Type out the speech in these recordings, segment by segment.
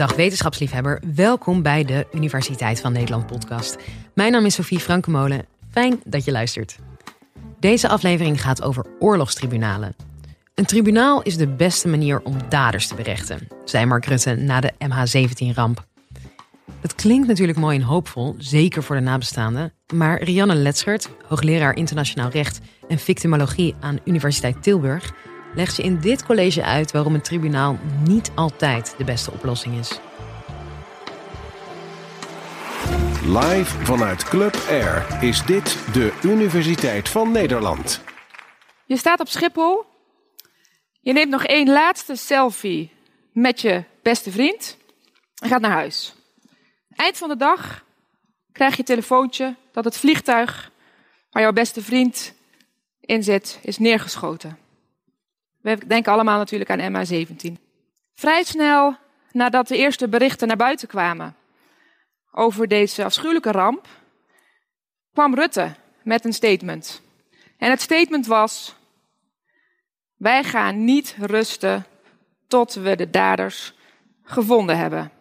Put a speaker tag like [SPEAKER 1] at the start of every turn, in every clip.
[SPEAKER 1] Dag wetenschapsliefhebber, welkom bij de Universiteit van Nederland podcast. Mijn naam is Sophie Frankemolen. Fijn dat je luistert. Deze aflevering gaat over oorlogstribunalen. Een tribunaal is de beste manier om daders te berechten, zei Mark Rutte na de MH17-ramp. Het klinkt natuurlijk mooi en hoopvol, zeker voor de nabestaanden. Maar Rianne Letschert, hoogleraar internationaal recht en victimologie aan Universiteit Tilburg, legt je in dit college uit waarom een tribunaal niet altijd de beste oplossing is.
[SPEAKER 2] Live vanuit Club Air is dit de Universiteit van Nederland.
[SPEAKER 3] Je staat op Schiphol. Je neemt nog één laatste selfie met je beste vriend en gaat naar huis. Eind van de dag krijg je een telefoontje dat het vliegtuig waar jouw beste vriend in zit is neergeschoten. We denken allemaal natuurlijk aan MH17. Vrij snel nadat de eerste berichten naar buiten kwamen over deze afschuwelijke ramp, kwam Rutte met een statement. En het statement was: Wij gaan niet rusten tot we de daders gevonden hebben.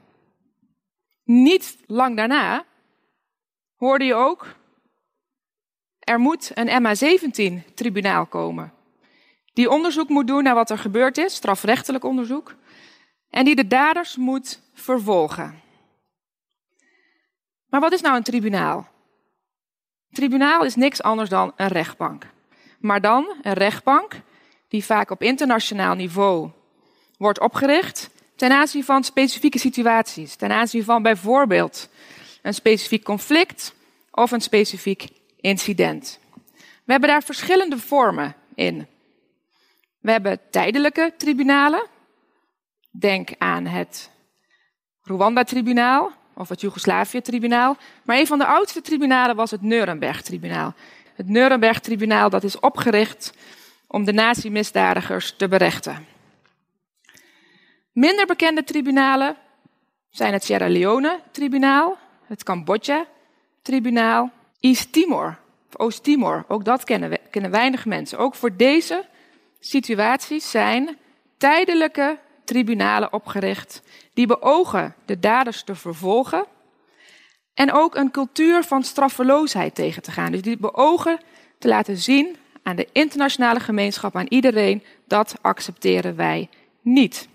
[SPEAKER 3] Niet lang daarna hoorde je ook: er moet een MH17-tribunaal komen. Die onderzoek moet doen naar wat er gebeurd is, strafrechtelijk onderzoek. En die de daders moet vervolgen. Maar wat is nou een tribunaal? Een tribunaal is niks anders dan een rechtbank. Maar dan een rechtbank die vaak op internationaal niveau wordt opgericht ten aanzien van specifieke situaties. Ten aanzien van bijvoorbeeld een specifiek conflict of een specifiek incident. We hebben daar verschillende vormen in. We hebben tijdelijke tribunalen. Denk aan het Rwanda-tribunaal of het Joegoslavië-tribunaal. Maar een van de oudste tribunalen was het Nuremberg-tribunaal. Het Nuremberg-tribunaal dat is opgericht om de nazi-misdadigers te berechten. Minder bekende tribunalen zijn het Sierra Leone-tribunaal, het Cambodja-tribunaal, East Timor, Oost-Timor. Ook dat kennen, we, kennen weinig mensen. Ook voor deze situaties zijn tijdelijke tribunalen opgericht die beogen de daders te vervolgen en ook een cultuur van straffeloosheid tegen te gaan. Dus die beogen te laten zien aan de internationale gemeenschap, aan iedereen, dat accepteren wij niet.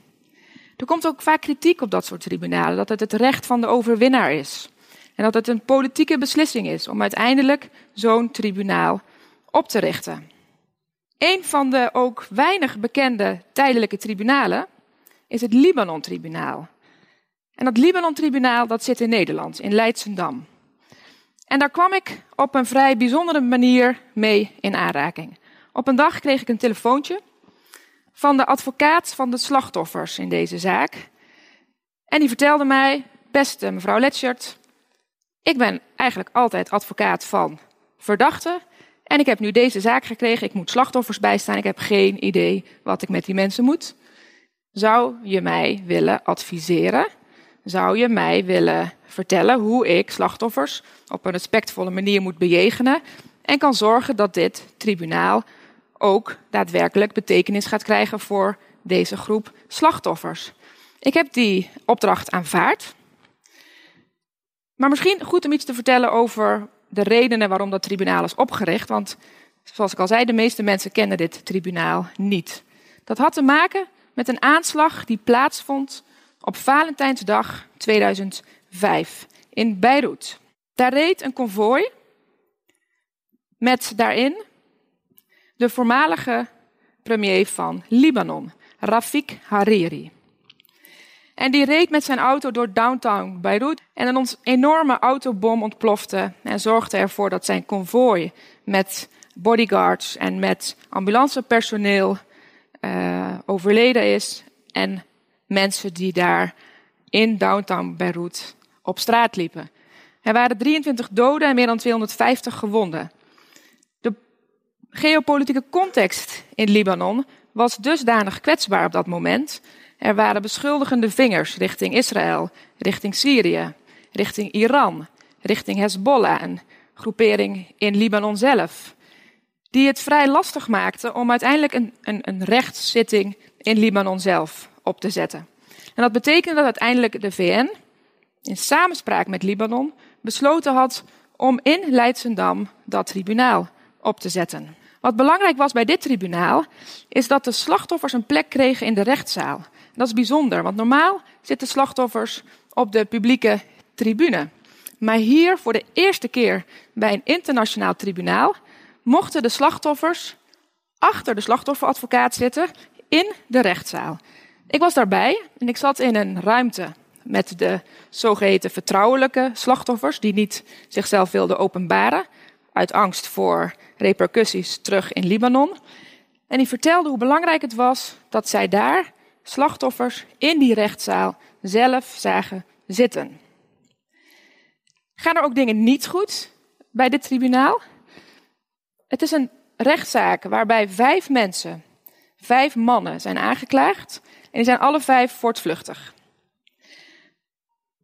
[SPEAKER 3] Er komt ook vaak kritiek op dat soort tribunalen, dat het het recht van de overwinnaar is. En dat het een politieke beslissing is om uiteindelijk zo'n tribunaal op te richten. Een van de ook weinig bekende tijdelijke tribunalen is het Libanon-tribunaal. En dat Libanon-tribunaal dat zit in Nederland, in Leidsendam. En daar kwam ik op een vrij bijzondere manier mee in aanraking. Op een dag kreeg ik een telefoontje van de advocaat van de slachtoffers in deze zaak. En die vertelde mij, beste mevrouw Letschert, ik ben eigenlijk altijd advocaat van verdachten. En ik heb nu deze zaak gekregen, ik moet slachtoffers bijstaan, ik heb geen idee wat ik met die mensen moet. Zou je mij willen adviseren? Zou je mij willen vertellen hoe ik slachtoffers op een respectvolle manier moet bejegenen en kan zorgen dat dit tribunaal ook daadwerkelijk betekenis gaat krijgen voor deze groep slachtoffers? Ik heb die opdracht aanvaard. Maar misschien goed om iets te vertellen over de redenen waarom dat tribunaal is opgericht. Want zoals ik al zei, de meeste mensen kennen dit tribunaal niet. Dat had te maken met een aanslag die plaatsvond op Valentijnsdag 2005 in Beirut. Daar reed een konvooi met daarin de voormalige premier van Libanon, Rafik Hariri. En die reed met zijn auto door downtown Beirut. En een enorme autobom ontplofte en zorgde ervoor dat zijn konvooi met bodyguards en met ambulancepersoneel uh, overleden is. En mensen die daar in downtown Beirut op straat liepen. Er waren 23 doden en meer dan 250 gewonden. De geopolitieke context in Libanon was dusdanig kwetsbaar op dat moment er waren beschuldigende vingers richting Israël, richting Syrië, richting Iran, richting Hezbollah, een groepering in Libanon zelf. Die het vrij lastig maakten om uiteindelijk een, een, een rechtszitting in Libanon zelf op te zetten. En dat betekende dat uiteindelijk de VN in samenspraak met Libanon besloten had om in Leidsendam dat tribunaal op te zetten. Wat belangrijk was bij dit tribunaal, is dat de slachtoffers een plek kregen in de rechtszaal. Dat is bijzonder, want normaal zitten slachtoffers op de publieke tribune. Maar hier, voor de eerste keer bij een internationaal tribunaal, mochten de slachtoffers achter de slachtofferadvocaat zitten in de rechtszaal. Ik was daarbij en ik zat in een ruimte met de zogeheten vertrouwelijke slachtoffers, die niet zichzelf wilden openbaren, uit angst voor repercussies terug in Libanon. En die vertelde hoe belangrijk het was dat zij daar slachtoffers in die rechtszaal zelf zagen zitten. Gaan er ook dingen niet goed bij dit tribunaal? Het is een rechtszaak waarbij vijf mensen, vijf mannen zijn aangeklaagd en die zijn alle vijf voortvluchtig.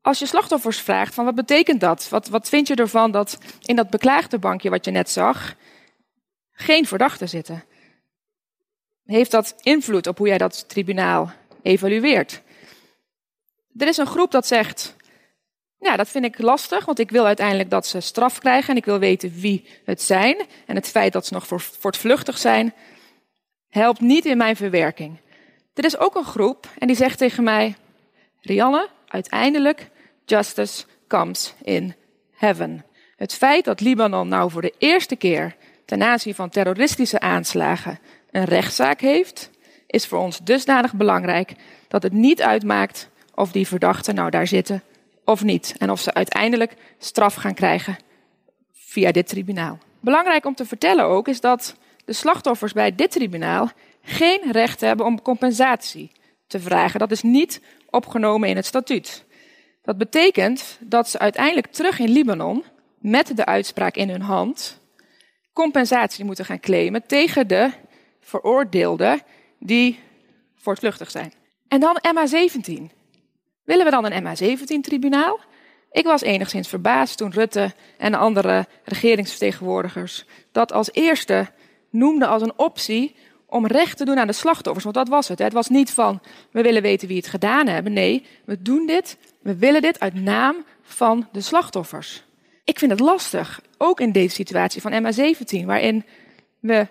[SPEAKER 3] Als je slachtoffers vraagt van wat betekent dat? Wat, wat vind je ervan dat in dat beklaagde bankje wat je net zag geen verdachten zitten? Heeft dat invloed op hoe jij dat tribunaal evalueert? Er is een groep dat zegt, ja, dat vind ik lastig, want ik wil uiteindelijk dat ze straf krijgen en ik wil weten wie het zijn. En het feit dat ze nog voortvluchtig zijn, helpt niet in mijn verwerking. Er is ook een groep en die zegt tegen mij, Rianne, uiteindelijk, justice comes in heaven. Het feit dat Libanon nou voor de eerste keer ten aanzien van terroristische aanslagen een rechtszaak heeft, is voor ons dusdanig belangrijk dat het niet uitmaakt of die verdachten nou daar zitten of niet. En of ze uiteindelijk straf gaan krijgen via dit tribunaal. Belangrijk om te vertellen ook is dat de slachtoffers bij dit tribunaal geen recht hebben om compensatie te vragen. Dat is niet opgenomen in het statuut. Dat betekent dat ze uiteindelijk terug in Libanon, met de uitspraak in hun hand, compensatie moeten gaan claimen tegen de veroordeelden die voortvluchtig zijn. En dan MA17. Willen we dan een MH17-tribunaal? Ik was enigszins verbaasd toen Rutte en andere regeringsvertegenwoordigers dat als eerste noemden als een optie om recht te doen aan de slachtoffers. Want dat was het. Het was niet van we willen weten wie het gedaan hebben. Nee, we doen dit, we willen dit uit naam van de slachtoffers. Ik vind het lastig, ook in deze situatie van MH17, waarin we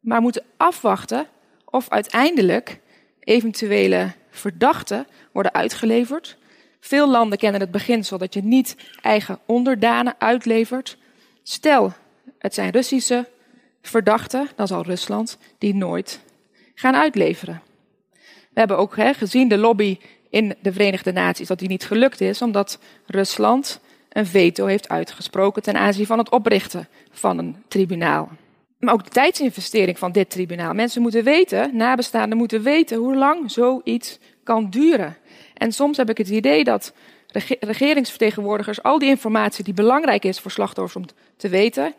[SPEAKER 3] maar moeten afwachten of uiteindelijk eventuele verdachten worden uitgeleverd. Veel landen kennen het beginsel dat je niet eigen onderdanen uitlevert. Stel, het zijn Russische verdachten, dan zal Rusland die nooit gaan uitleveren. We hebben ook hè, gezien de lobby in de Verenigde Naties dat die niet gelukt is, omdat Rusland een veto heeft uitgesproken ten aanzien van het oprichten van een tribunaal. Maar ook de tijdsinvestering van dit tribunaal. Mensen moeten weten, nabestaanden moeten weten hoe lang zoiets kan duren. En soms heb ik het idee dat regeringsvertegenwoordigers al die informatie die belangrijk is voor slachtoffers om te weten,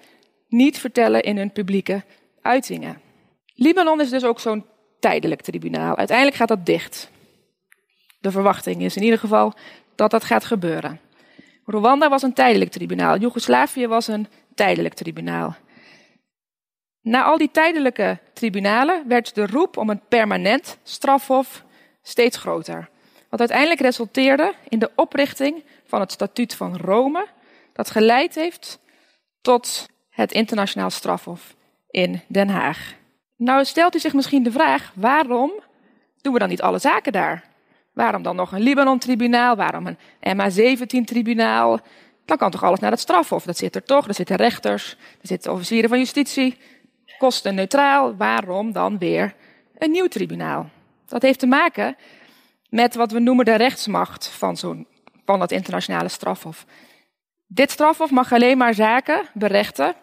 [SPEAKER 3] niet vertellen in hun publieke uitingen. Libanon is dus ook zo'n tijdelijk tribunaal. Uiteindelijk gaat dat dicht. De verwachting is in ieder geval dat dat gaat gebeuren. Rwanda was een tijdelijk tribunaal. Joegoslavië was een tijdelijk tribunaal. Na al die tijdelijke tribunalen werd de roep om een permanent strafhof steeds groter. Wat uiteindelijk resulteerde in de oprichting van het Statuut van Rome, dat geleid heeft tot het internationaal strafhof in Den Haag. Nou stelt u zich misschien de vraag, waarom doen we dan niet alle zaken daar? Waarom dan nog een Libanon-tribunaal? Waarom een MA17-tribunaal? Dan kan toch alles naar het strafhof? Dat zit er toch, er zitten rechters, er zitten officieren van justitie. Kosten neutraal, waarom dan weer een nieuw tribunaal? Dat heeft te maken met wat we noemen de rechtsmacht van, zo'n, van dat internationale strafhof. Dit strafhof mag alleen maar zaken berechten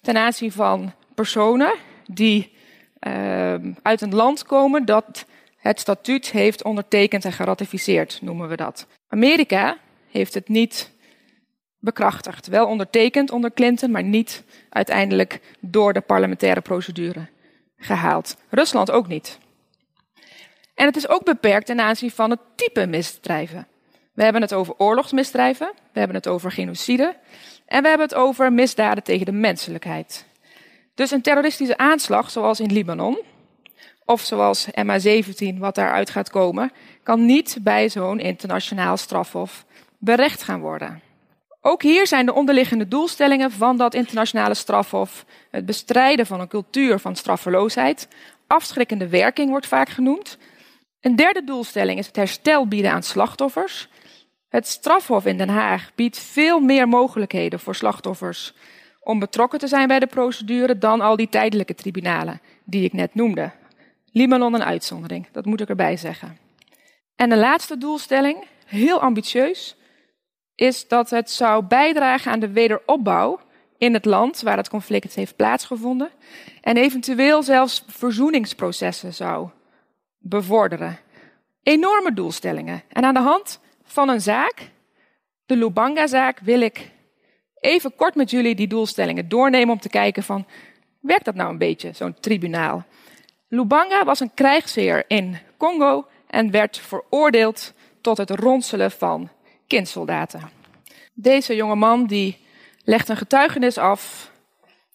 [SPEAKER 3] ten aanzien van personen die uh, uit een land komen dat het statuut heeft ondertekend en geratificeerd, noemen we dat. Amerika heeft het niet bekrachtigd. Wel ondertekend onder Clinton, maar niet uiteindelijk door de parlementaire procedure gehaald. Rusland ook niet. En het is ook beperkt ten aanzien van het type misdrijven. We hebben het over oorlogsmisdrijven, we hebben het over genocide en we hebben het over misdaden tegen de menselijkheid. Dus een terroristische aanslag, zoals in Libanon, of zoals MH17, wat daaruit gaat komen, kan niet bij zo'n internationaal strafhof berecht gaan worden. Ook hier zijn de onderliggende doelstellingen van dat internationale strafhof het bestrijden van een cultuur van straffeloosheid. Afschrikkende werking wordt vaak genoemd. Een derde doelstelling is het herstel bieden aan slachtoffers. Het strafhof in Den Haag biedt veel meer mogelijkheden voor slachtoffers om betrokken te zijn bij de procedure dan al die tijdelijke tribunalen die ik net noemde. Libanon een uitzondering, dat moet ik erbij zeggen. En de laatste doelstelling, heel ambitieus, is dat het zou bijdragen aan de wederopbouw in het land waar het conflict heeft plaatsgevonden en eventueel zelfs verzoeningsprocessen zou bevorderen. Enorme doelstellingen. En aan de hand van een zaak, de Lubanga-zaak, wil ik even kort met jullie die doelstellingen doornemen om te kijken van, werkt dat nou een beetje, zo'n tribunaal? Lubanga was een krijgsheer in Congo en werd veroordeeld tot het ronselen van kindsoldaten. Deze jonge man die legt een getuigenis af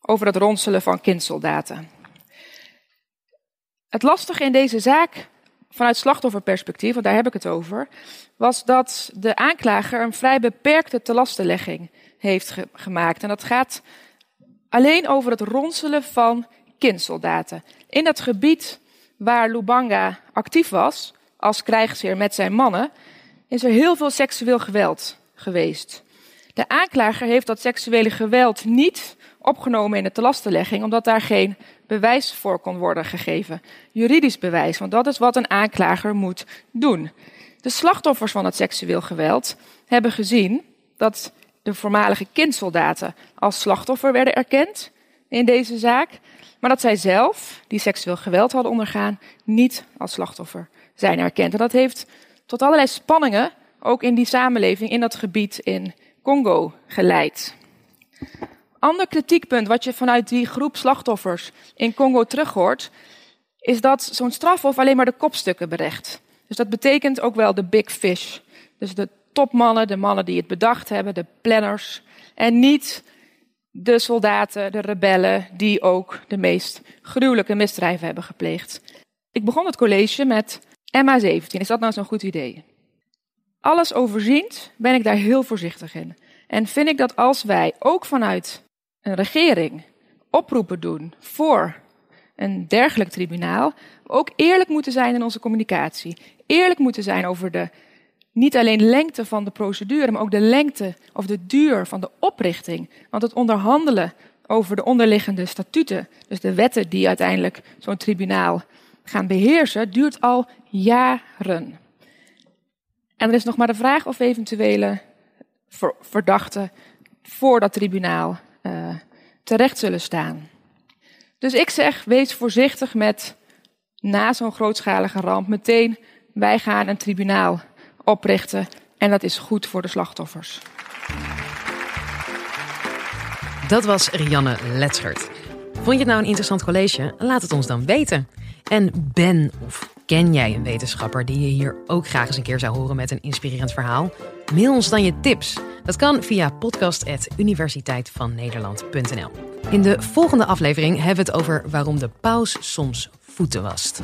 [SPEAKER 3] over het ronselen van kindsoldaten. Het lastige in deze zaak, vanuit slachtofferperspectief, want daar heb ik het over, was dat de aanklager een vrij beperkte telastenlegging heeft gemaakt. En dat gaat alleen over het ronselen van kindsoldaten. In dat gebied waar Lubanga actief was, als krijgsheer met zijn mannen, is er heel veel seksueel geweld geweest. De aanklager heeft dat seksuele geweld niet opgenomen in de telastenlegging, omdat daar geen bewijs voor kon worden gegeven. Juridisch bewijs, want dat is wat een aanklager moet doen. De slachtoffers van het seksueel geweld hebben gezien dat de voormalige kindsoldaten als slachtoffer werden erkend in deze zaak, maar dat zij zelf, die seksueel geweld hadden ondergaan, niet als slachtoffer zijn erkend. En dat heeft tot allerlei spanningen, ook in die samenleving, in dat gebied in Congo geleid. Ander kritiekpunt wat je vanuit die groep slachtoffers in Congo terughoort, is dat zo'n strafhof alleen maar de kopstukken berecht. Dus dat betekent ook wel de big fish. Dus de topmannen, de mannen die het bedacht hebben, de planners. En niet de soldaten, de rebellen, die ook de meest gruwelijke misdrijven hebben gepleegd. Ik begon het college met MA17. Is dat nou zo'n goed idee? Alles overziend ben ik daar heel voorzichtig in. En vind ik dat als wij ook vanuit een regering oproepen doen voor een dergelijk tribunaal, ook eerlijk moeten zijn in onze communicatie. Eerlijk moeten zijn over de niet alleen lengte van de procedure, maar ook de lengte of de duur van de oprichting. Want het onderhandelen over de onderliggende statuten, dus de wetten die uiteindelijk zo'n tribunaal gaan beheersen, duurt al jaren. En er is nog maar de vraag of eventuele verdachten voor dat tribunaal uh, terecht zullen staan. Dus ik zeg, wees voorzichtig met na zo'n grootschalige ramp meteen wij gaan een tribunaal oprichten en dat is goed voor de slachtoffers.
[SPEAKER 1] Dat was Rianne Letschert. Vond je het nou een interessant college? Laat het ons dan weten. En ben of ken jij een wetenschapper die je hier ook graag eens een keer zou horen met een inspirerend verhaal? Mail ons dan je tips. Dat kan via podcast.universiteitvannederland.nl. In de volgende aflevering hebben we het over waarom de paus soms voeten wast.